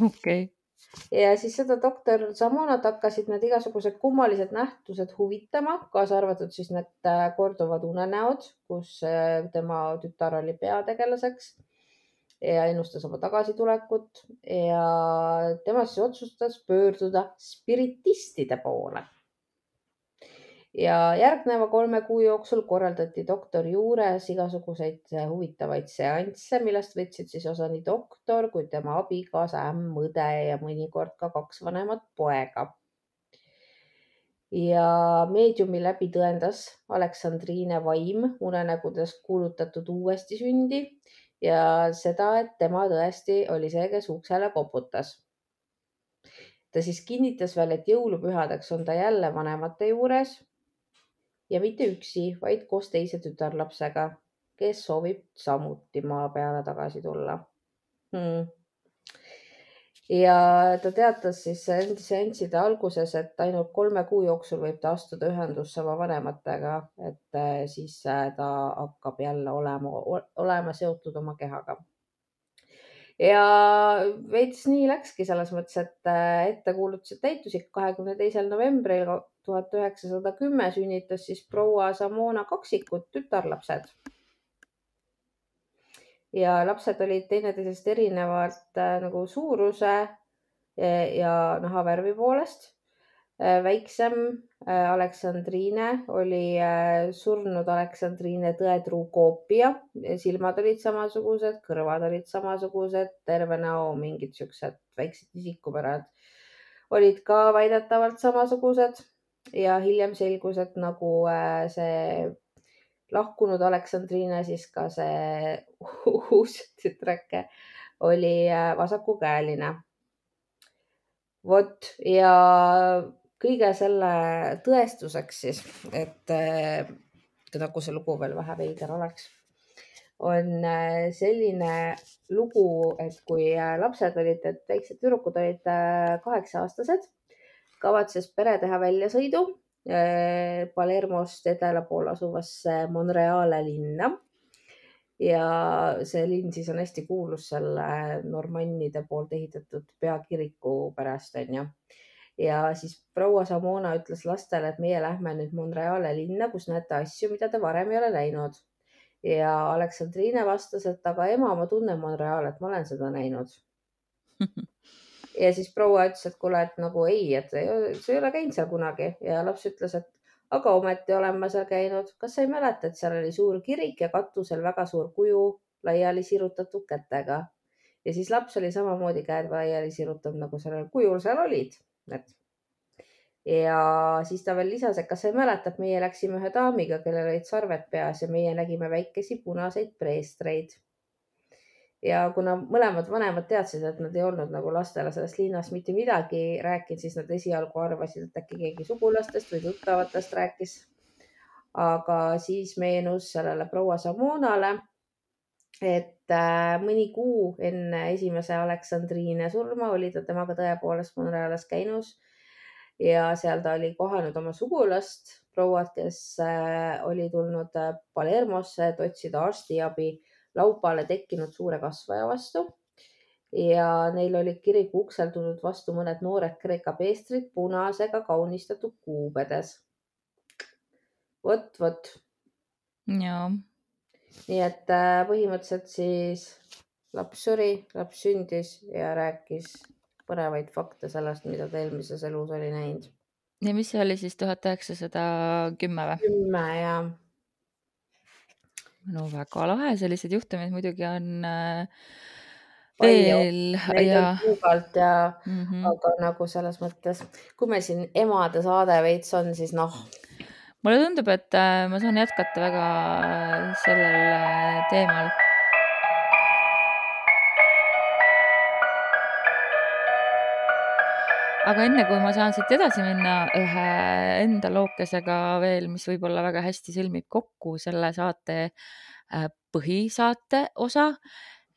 okei okay. Ja siis seda doktor Samonat hakkasid need igasugused kummalised nähtused huvitama, kaasa arvatud siis need äh, korduvad unenäod, kus äh, tema tütar oli peategelaseks ja ennustas oma tagasitulekut ja tema siis otsustas pöörduda spiritistide poole ja järgneva kolme kuu jooksul korraldati doktori juures igasuguseid äh, huvitavaid seansse, millest võtsid siis osa nii doktor kui tema abikaasa, ämm, õde ja mõnikord ka kaks vanemat poega. ja meediumi läbi tõendas Aleksandriine vaim unenägudes kuulutatud uuesti sündi ja seda, et tema tõesti oli see, kes uksele koputas ta siis kinnitas veel, et jõulupühadeks on ta jälle vanemate juures ja mitte üksi, vaid koos teise tütarlapsega, kes soovib samuti maa peale tagasi tulla. Hmm.. ja ta teatas siis seansside alguses, et ainult kolme kuu jooksul võib ta astuda ühendusse oma vanematega, et eh, siis eh, ta hakkab jälle olema, olema seotud oma kehaga ja veits nii läkski selles mõttes, et äh, ettekuulutused täitusid kahekümne teisel novembril tuhat üheksasada kümme sünnitas siis proua Samona kaksikud tütarlapsed. ja lapsed olid teineteisest erinevalt äh, nagu suuruse ja, nahavärvi poolest väiksem äh, Aleksandriine oli äh, surnud Aleksandriine tõetruu koopia, silmad olid samasugused, kõrvad olid samasugused, terve näo mingid siuksed väiksed isikupärad olid ka väidetavalt samasugused ja hiljem selgus, et nagu see lahkunud Aleksandriine, siis ka see [laughs] uus tütreke oli vasakukäeline. vot ja kõige selle tõestuseks siis, et äh, nagu see lugu veel vähe veider oleks, on äh, selline lugu, et kui äh, lapsed olid, et väiksed tüdrukud olid kaheksa-aastased, kavatses pere teha väljasõidu Palermost edela pool asuvasse Monreale linna. Ja see linn siis on hästi kuulus selle normannide poolt ehitatud peakiriku pärast onju ja siis proua Samona ütles lastele, et meie lähme nüüd Monreale linna, kus näete asju, mida te varem ei ole näinud. ja Aleksandriine vastas, et aga ema, ma tunnen Monreali, et ma olen seda näinud [laughs] ja siis proua ütles, et kuule, et nagu ei, et sa ei ole käinud seal kunagi ja laps ütles, et aga ometi olen ma seal käinud. kas sa ei mäleta, et seal oli suur kirik ja katusel väga suur kuju laiali sirutatud kätega ja siis laps oli samamoodi käed laiali sirutanud, nagu sellel kujul seal olid et ja siis ta veel lisas, et kas sa ei mäleta, et meie läksime ühe daamiga, kellel olid sarved peas ja meie nägime väikesi punaseid preestreid. ja kuna mõlemad vanemad teadsid, et nad ei olnud nagu lastele sellest linnast mitte midagi rääkinud, siis nad esialgu arvasid, et äkki keegi sugulastest või tuttavatest rääkis. aga siis meenus sellele proua Samonale, et mõni kuu enne esimese Aleksandriine surma oli ta temaga tõepoolest Monrealis käinud ja seal ta oli kohanud oma sugulast, prouad, kes äh, oli tulnud äh, Palermosse, et otsida arstiabi laupale tekkinud suure kasvaja vastu. ja neil olid kiriku uksel tulnud vastu mõned noored Kreeka peestrid punasega kaunistatud kuubedes. vot, vot. jaa nii et äh, põhimõtteliselt siis laps suri, laps sündis ja rääkis põnevaid fakte sellest, mida ta eelmises elus oli näinud. ja mis see oli siis tuhat üheksasada kümme või? kümme ja. no väga lahe, selliseid juhtumeid muidugi on äh, veel ja. kuugalt ja mm, -hmm. aga nagu selles mõttes, kui meil siin emade saade veits on, siis noh mulle tundub, et äh, ma saan jätkata väga äh, sellel äh, teemal. aga enne kui ma saan siit edasi minna ühe enda lookesega veel, mis võib-olla väga hästi sõlmib kokku selle saate põhisaate osa,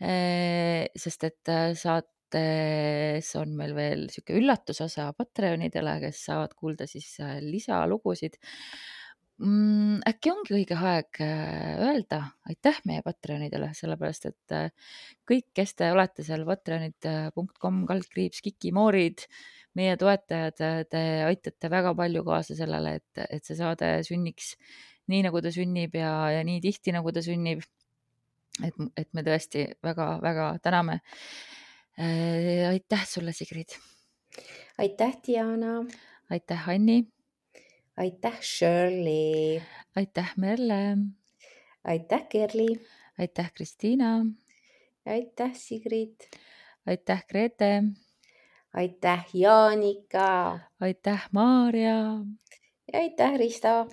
sest et saat, saates on meil veel niisugune üllatusosa Patreonidele, kes saavad kuulda siis äh, lisalugusid mm,. äkki ongi õige aeg öelda aitäh meie Patreonidele, sellepärast et kõik, kes te olete seal patreonid.com kaldkriips kikimoorid meie toetajad, te aitate väga palju kaasa sellele, et, et see saade sünniks nii, nagu ta sünnib ja, ja nii tihti, nagu ta sünnib. et, et me tõesti väga-väga täname. Äh, aitäh sulle, Sigrid. aitäh, Diana. aitäh, Anni. aitäh, Shirley. aitäh, Merle. aitäh, Kerli. aitäh, Kristiina. aitäh, Sigrid. aitäh, Grete aitäh, Jaanika. aitäh, Maarja. ja aitäh, Risto.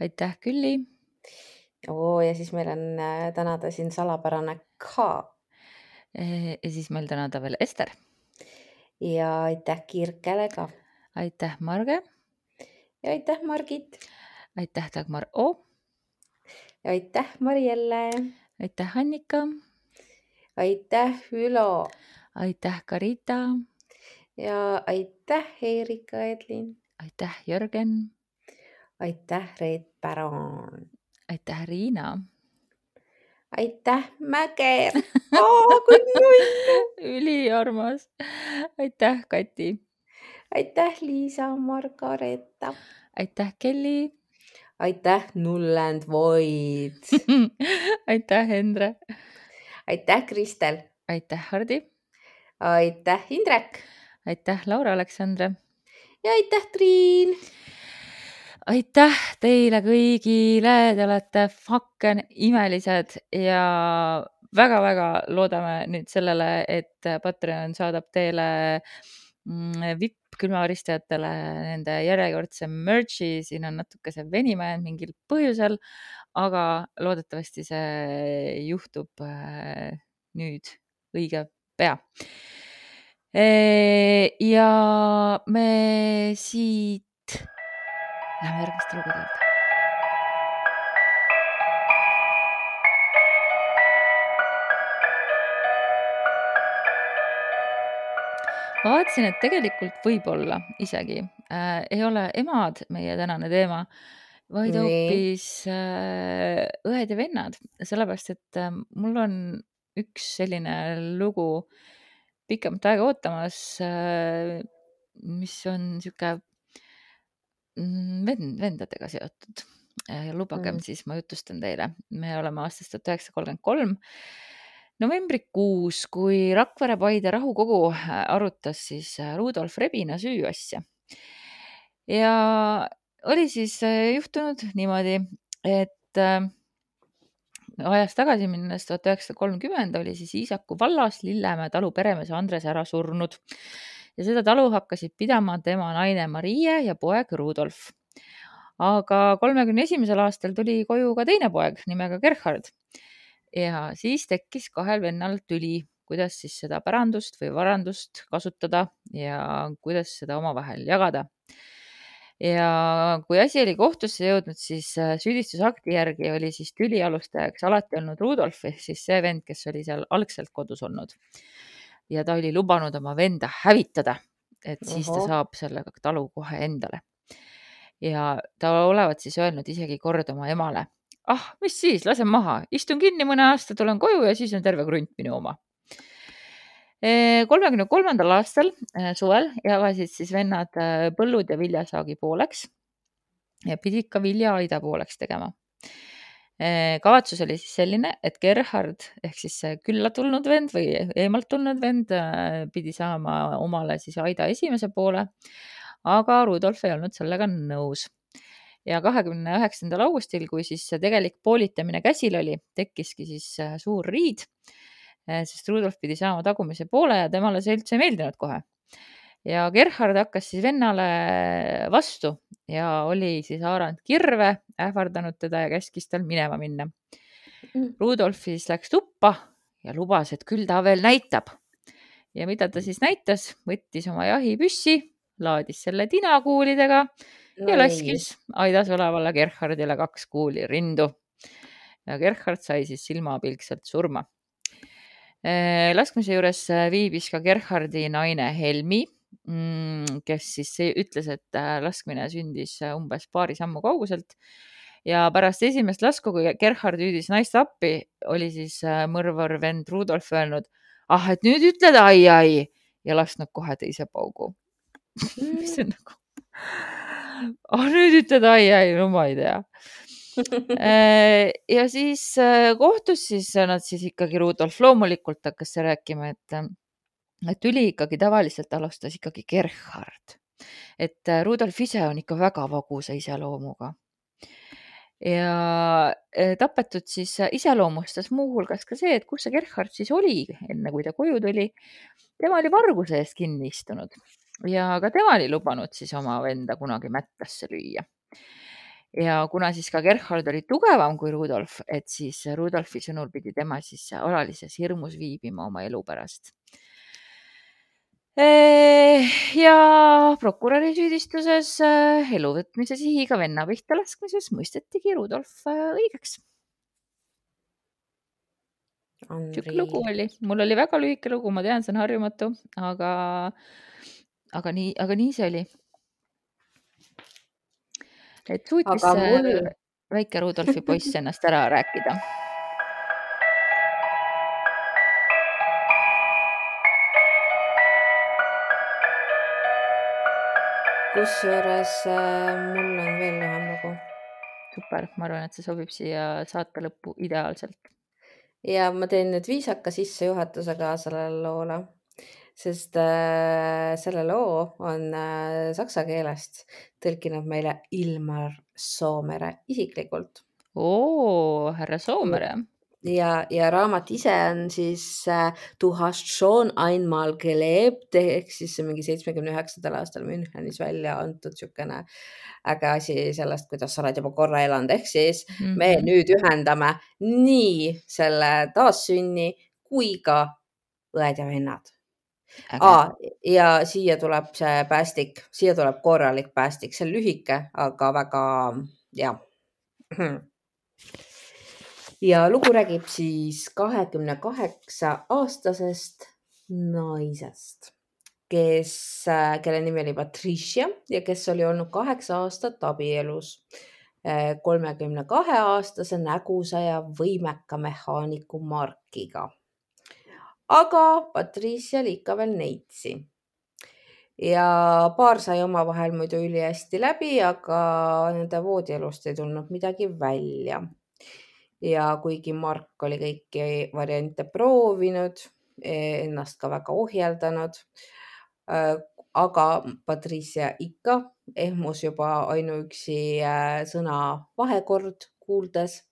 aitäh, Külli. oo, ja siis meil on äh, tänada siin salapärane K. ja siis meil tänada veel Ester. ja aitäh Kirkele ka. aitäh, Marge. ja aitäh, Margit. aitäh, Dagmar O. ja aitäh, Marielle. aitäh, Annika. aitäh, Ülo. aitäh, Karita ja aitäh, Erika Edlin. aitäh, Jörgen. aitäh, Reet Päron. aitäh, Riina. Aitäh, Mäger oh,. [laughs] kui null. üliarmas. aitäh, Kati. aitäh, Liisa Margareeta. aitäh, Kelly. aitäh, Null and Void [laughs] aitäh, Endre. aitäh, Kristel. aitäh, Hardi. aitäh, Indrek aitäh, Laura Aleksandre. ja aitäh, Triin. Aitäh teile kõigile, te olete fucking imelised ja väga-väga loodame nüüd sellele, et Patreon saadab teile mm, vipp külmaristajatele nende järjekordse merch'i, siin on natukese venima jäänud mingil põhjusel, aga loodetavasti see juhtub äh, nüüd õige pea. Ja me siit läheme järgmiste lugude juurde. ma vaatasin, et tegelikult võib-olla isegi äh, ei ole emad meie tänane teema, vaid hoopis äh, õed ja vennad, sellepärast et äh, mul on üks selline lugu pikemat aega ootamas, äh, mis on niisugune vend, vendadega seotud. lubage mm., siis ma jutustan teile, me oleme aastast tuhat üheksasada kolmkümmend kolm novembrikuus, kui Rakvere-Paide rahukogu äh, arutas siis äh, Rudolf Rebina süüasja. ja oli siis juhtunud niimoodi, et ajas tagasi minnes tuhat üheksasada kolmkümmend oli siis Iisaku vallas Lillemäe talu peremees Andres ära surnud ja seda talu hakkasid pidama tema naine Marie ja poeg Rudolf. aga kolmekümne esimesel aastal tuli koju ka teine poeg nimega Gerhard ja siis tekkis kahel vennal tüli, kuidas siis seda pärandust või varandust kasutada ja kuidas seda omavahel jagada ja kui asi oli kohtusse jõudnud, siis äh, süüdistusakti järgi oli siis tüli alustajaks alati olnud Rudolf ehk siis see vend, kes oli seal algselt kodus olnud. Ja ta oli lubanud oma venda hävitada, et siis Oho. ta saab selle talu kohe endale. ja ta olevat siis öelnud isegi kord oma emale, ah, mis siis, lasen maha, istun kinni mõne aasta, tulen koju ja siis on terve krunt minu oma kolmekümne kolmandal aastal äh, suvel jagasid siis vennad äh, põllud ja viljasaagi pooleks ja pidid ka viljaaida pooleks tegema. Kavatsus oli siis selline, et Gerhard ehk siis see külla tulnud vend või eemalt tulnud vend äh, pidi saama omale siis aida esimese poole, aga Rudolf ei olnud sellega nõus ja kahekümne üheksandal augustil, kui siis see tegelik poolitamine käsil oli, tekkiski siis suur riid sest Rudolf pidi saama tagumise poole ja temale see üldse ei meeldinud kohe. Ja Gerhard hakkas siis vennale vastu ja oli siis haaranud kirve, ähvardanud teda ja käskis tal minema minna. Mm. Rudolf siis läks tuppa ja lubas, et küll ta veel näitab. ja mida ta siis näitas, võttis oma jahipüssi, laadis selle tinakuulidega no ja laskis aidas olevale Gerhardile kaks kuuli rindu. ja Gerhard sai siis silmapilkselt surma. laskmise juures äh, viibis ka Gerhardi naine Helmi, kes siis ütles, et äh, laskmine sündis äh, umbes paari sammu kauguselt. Ja pärast esimest lasku, kui Gerhard hüüdis naist appi, oli siis äh, mõrvar vend Rudolf öelnud, ah, et nüüd ütled ai-ai! ja lasknud kohe teise paugu. Mis [laughs] see nagu, ah nüüd ütled ai-ai, no ma ei tea. [laughs] ja siis kohtus siis nad siis ikkagi Rudolf. Loomulikult hakkas rääkima, et tüli ikkagi tavaliselt alustas ikkagi Gerhard. et äh, Rudolf ise on ikka väga vagusa iseloomuga. ja äh, tapetud siis äh, iseloomustas muuhulgas ka see, et kus see Gerhard siis oli, enne kui ta koju tuli. tema oli varguse eest kinni istunud ja ka tema oli lubanud siis oma venda kunagi mättasse lüüa. ja kuna siis ka Gerhard oli tugevam kui Rudolf, et siis Rudolfi sõnul pidi tema siis alalises hirmus viibima oma elu pärast. Ja prokuröri süüdistuses äh, elu võtmise sihiga venna pihta laskmises mõistetigi Rudolf äh, õigeks. sihuke lugu oli, mul oli väga lühike lugu, ma tean, see on harjumatu, aga, aga nii, aga nii see oli. et suutis aga mul, väike Rudolfi poiss ennast ära rääkida. Kusjuures äh, mul on veel lühem lugu super, ma arvan, et see sobib siia saate lõppu ideaalselt. ja ma teen nüüd viisaka sissejuhatuse ka sellele loole, sest äh, selle loo on äh, saksa keelest tõlkinud meile Ilmar Soomere isiklikult oo, härra Soomere. ja, ja raamat ise on siis äh, Du hast schon einmal gelebt ehk siis see mingi seitsmekümne üheksandal aastal Münchenis välja antud niisugune äge asi sellest, kuidas sa oled juba korra elanud, ehk siis Mhm. me nüüd ühendame nii selle taassünni kui ka õed ja vennad. Aa, ja siia tuleb see päästik, siia tuleb korralik päästik, see on lühike, aga väga ja. [clears throat] ja lugu räägib siis kahekümne kaheksa aastasest naisest, kes, kelle nimi oli Patricia ja kes oli olnud kaheksa aastat abielus kolmekümne kahe aastase nägusa ja võimeka mehaaniku Markiga aga Patricial ikka veel neitsi. ja paar sai omavahel muidu ülihästi läbi, aga nende voodielust ei tulnud midagi välja. Ja kuigi Mark oli kõiki variante proovinud, ennast ka väga ohjeldanud, aga Patricia ikka ehmus juba ainuüksi äh, sõna vahekord kuuldes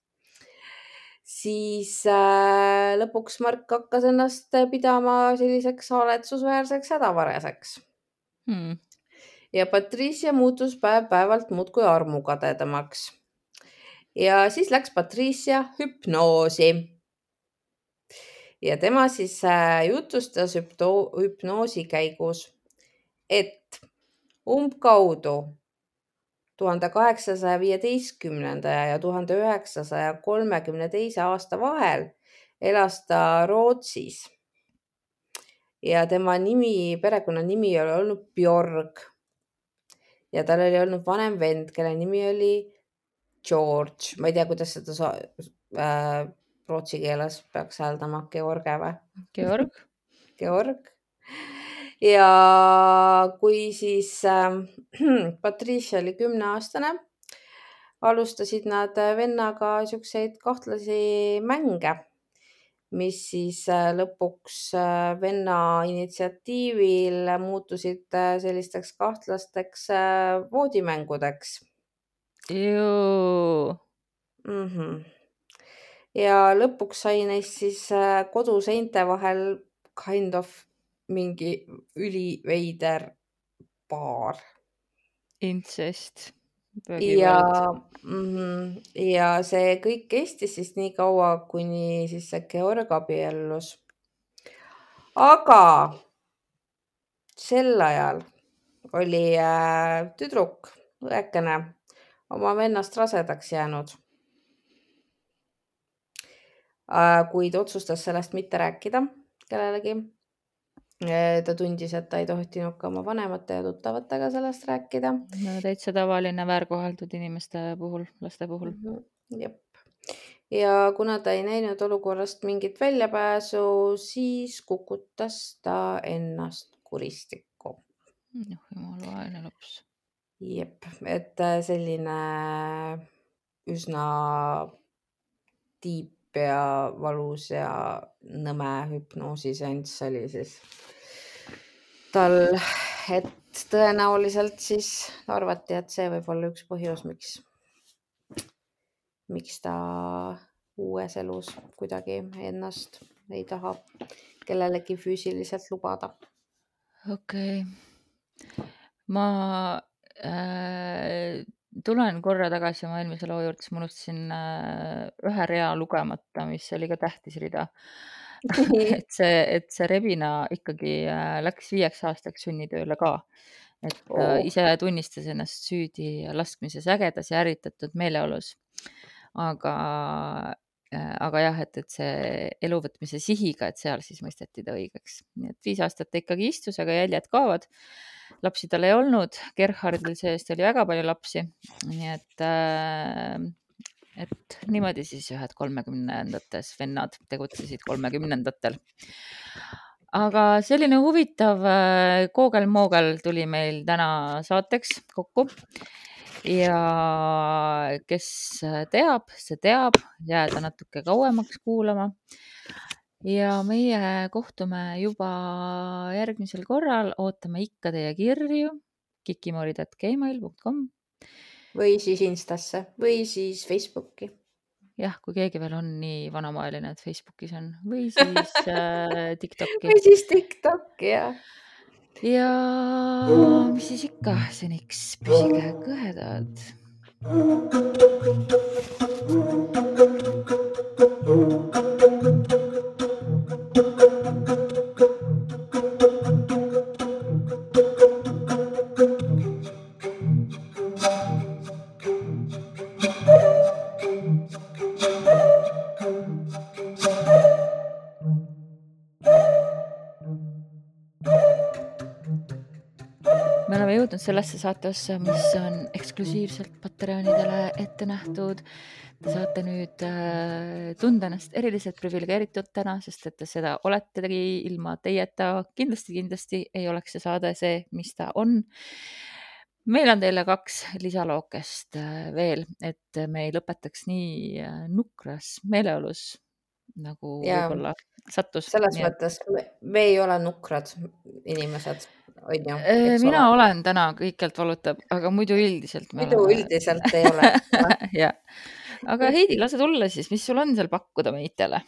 siis äh, lõpuks Mark hakkas ennast pidama selliseks haletsusväärseks hädavaraseks hmm.. ja Patricia muutus päev-päevalt muudkui armukadedamaks. Ja siis läks Patricia hüpnoosi. ja tema siis äh, jutustas hüpto- hüpnoosi käigus, et umbkaudu tuhande kaheksasaja viieteistkümnenda ja tuhande üheksasaja kolmekümne teise aasta vahel elas ta Rootsis. ja tema nimi, perekonnanimi oli olnud Björg. ja tal oli olnud vanem vend, kelle nimi oli George, ma ei tea, kuidas seda sa- äh, rootsi keeles peaks hääldama, George või? Georg, Georg. [laughs] ja kui siis äh, [clears throat] Patricia oli kümneaastane, alustasid nad vennaga siukseid kahtlasi mänge, mis siis äh, lõpuks äh, venna initsiatiivil muutusid äh, sellisteks kahtlasteks äh, voodimängudeks mm. -hmm. ja lõpuks sai neist siis äh, koduseinte vahel kind of mingi üliveider paar intsest. ja, ja see kõik kestis siis nii kaua, kuni siis see Georg abiellus. aga sel ajal oli äh, tüdruk, õekene, oma vennast rasedaks jäänud äh,. kuid otsustas sellest mitte rääkida kellelegi. ta tundis, et ta ei tohtinud ka oma vanemate ja tuttavatega sellest rääkida. no täitsa tavaline väärkoheldud inimeste puhul, laste puhul mm. -hmm. jep ja kuna ta ei näinud olukorrast mingit väljapääsu, siis kukutas ta ennast kuristikku. noh, jumala vaene laps. Jep, et äh, selline üsna tiip ja valus ja nõme hüpnoosiseanss oli siis tal, et tõenäoliselt siis arvati, et see võib olla üks põhjus, miks miks ta uues elus kuidagi ennast ei taha kellelegi füüsiliselt lubada. okei okay., ma äh, tulen korra tagasi oma eelmise loo juurde, siis ma unustasin äh, ühe rea lugemata, mis oli ka tähtis rida [laughs] et see, et see Rebina ikkagi äh, läks viieks aastaks sunnitööle ka. et ta oh. ise tunnistas ennast süüdi laskmises ägedas ja ärritatud meeleolus aga, äh, aga jah, et, et see eluvõtmise sihiga, et seal siis mõisteti ta õigeks, nii et viis aastat ta ikkagi istus, aga jäljed kaovad. lapsi tal ei olnud, Gerhardil seest oli väga palju lapsi, nii et äh, et niimoodi siis ühed kolmekümnendates vennad tegutsesid kolmekümnendatel. aga selline huvitav äh, koogel-moogel tuli meil täna saateks kokku ja kes teab, see teab, jääda natuke kauemaks kuulama. ja meie kohtume juba järgmisel korral, ootame ikka teie kirju kikimoorid.gmail.com. või siis Instasse või siis Facebooki. jah, kui keegi veel on nii vanamaaeline, et Facebookis on või siis äh, [laughs] Tiktoki. või siis Tiktoki jah ja mis siis ikka, seniks püsige kõhedad. Jõudnud sellesse saateossa, mis on eksklusiivselt Patreonidele ette nähtud. Te saate nüüd äh, tunda ennast eriliselt priviligeeritutena, sest et te seda oletegi ilma teieta. Kindlasti, kindlasti ei oleks see saade see, mis ta on. Meil on teile kaks lisalookest äh, veel, et me ei lõpetaks nii äh, nukras meeleolus nagu võib-olla sattus. selles nii, mõttes me, me ei ole nukrad inimesed on ju. Äh, mina ole. olen täna, kõikjalt valutab, aga muidu üldiselt. muidu oleme... üldiselt ei ole jah, [laughs] aga Heidi, lase tulla siis, mis sul on seal pakkuda meitele?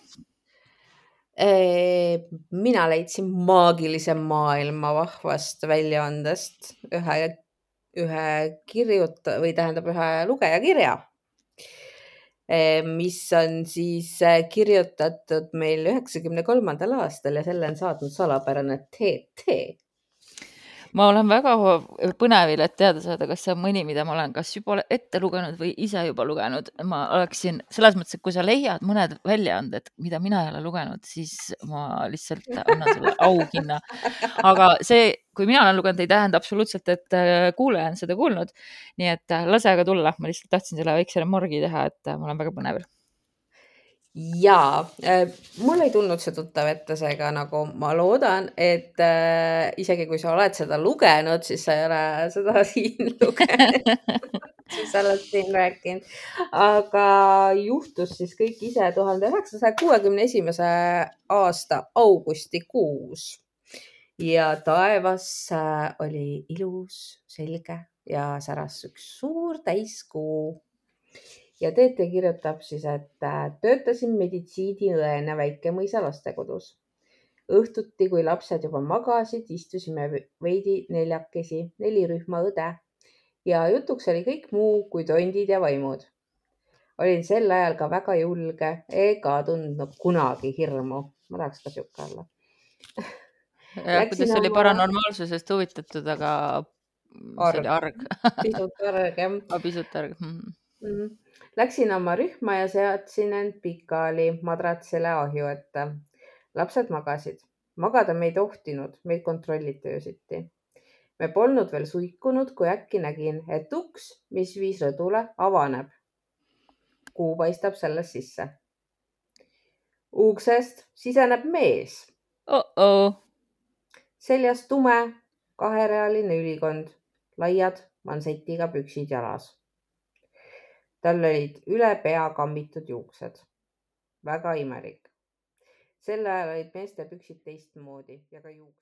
mina leidsin maagilise maailma vahvast väljaandest ühe, ühe kirjuta- või tähendab ühe lugeja kirja, mis on siis äh, kirjutatud meil üheksakümne kolmandal aastal ja selle on saatnud salapärane TT ma olen väga põnevil, et teada saada, kas see on mõni, mida ma olen kas juba ette lugenud või ise juba lugenud. ma oleksin selles mõttes, et kui sa leiad mõned väljaanded, mida mina ei ole lugenud, siis ma lihtsalt annan sulle auhinna. aga see, kui mina olen lugenud, ei tähenda absoluutselt, et äh, kuulaja on seda kuulnud. nii et äh, lase aga tulla, ma lihtsalt tahtsin selle väikse remorgi teha, et äh, ma olen väga põnevil ja äh, mul ei tulnud see tuttav ette, seega nagu ma loodan, et äh, isegi kui sa oled seda lugenud, siis sa ei ole seda [laughs] siin lugenud. Sa oled siin rääkinud, aga juhtus siis kõik ise tuhande üheksasaja kuuekümne esimese aasta augustikuus. Ja taevas äh, oli ilus, selge ja säras üks suur täiskuu ja Teete kirjutab siis, et äh, töötasin meditsiiniõena Väike-Mõisa lastekodus. õhtuti, kui lapsed juba magasid, istusime veidi neljakesi, neli rühma õde ja jutuks oli kõik muu kui tondid ja vaimud. olin sel ajal ka väga julge ega tundnud kunagi hirmu. ma tahaks ka sihuke olla kuidas oli paranormaalsusest huvitatud, aga see oli arg. pisut arg jah [laughs] pisut arg mm.. Mhm. Läksin oma rühma ja seadsin end pikali madratsile ahju ette. lapsed magasid, magada me ei tohtinud, meid kontrolliti öösiti. me polnud veel suikunud, kui äkki nägin, et uks, mis viis rõdule, avaneb. kuu paistab sellest sisse. uksest siseneb mees, oh-oh, seljas tume kaherealine ülikond, laiad mansetiga püksid jalas. Tal olid üle pea kammitud juuksed. väga imelik. sel ajal olid meeste püksid teistmoodi ja ka juuksed.